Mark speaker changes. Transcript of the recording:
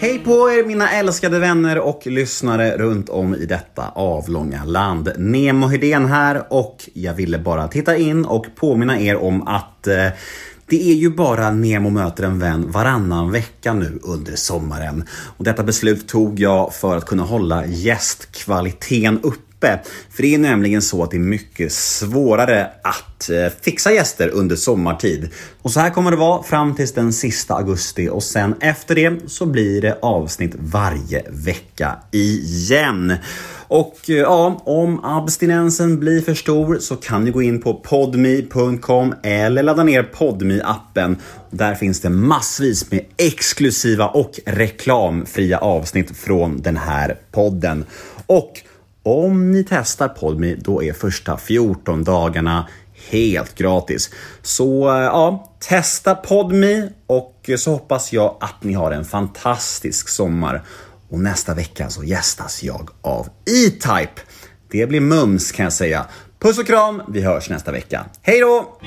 Speaker 1: Hej på er mina älskade vänner och lyssnare runt om i detta avlånga land. Nemo Hedén här och jag ville bara titta in och påminna er om att eh, det är ju bara Nemo möter en vän varannan vecka nu under sommaren. Och detta beslut tog jag för att kunna hålla gästkvaliteten uppe för det är nämligen så att det är mycket svårare att eh, fixa gäster under sommartid. Och så här kommer det vara fram tills den sista augusti och sen efter det så blir det avsnitt varje vecka igen. Och eh, ja, om abstinensen blir för stor så kan ni gå in på podme.com eller ladda ner podme appen Där finns det massvis med exklusiva och reklamfria avsnitt från den här podden. Och om ni testar Podme då är första 14 dagarna helt gratis. Så eh, ja, testa Podme och så hoppas jag att ni har en fantastisk sommar. Och nästa vecka så gästas jag av E-Type. Det blir mums kan jag säga. Puss och kram, vi hörs nästa vecka. Hej då!